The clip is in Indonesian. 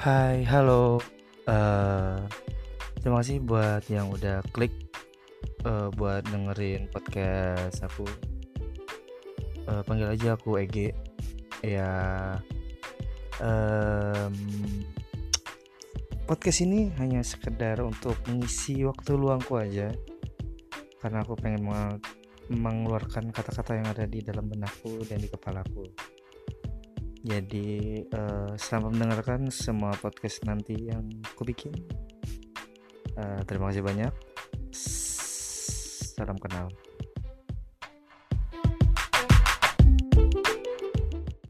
Hai, halo. Eh, terima kasih buat yang udah klik eh, buat dengerin podcast aku. Eh, panggil aja aku Ege. Ya, em, podcast ini hanya sekedar untuk mengisi waktu luangku aja. Karena aku pengen meng- mengeluarkan kata-kata yang ada di dalam benakku dan di kepalaku. Jadi eh, selamat mendengarkan semua podcast nanti yang aku bikin. Eh, terima kasih banyak. Salam kenal.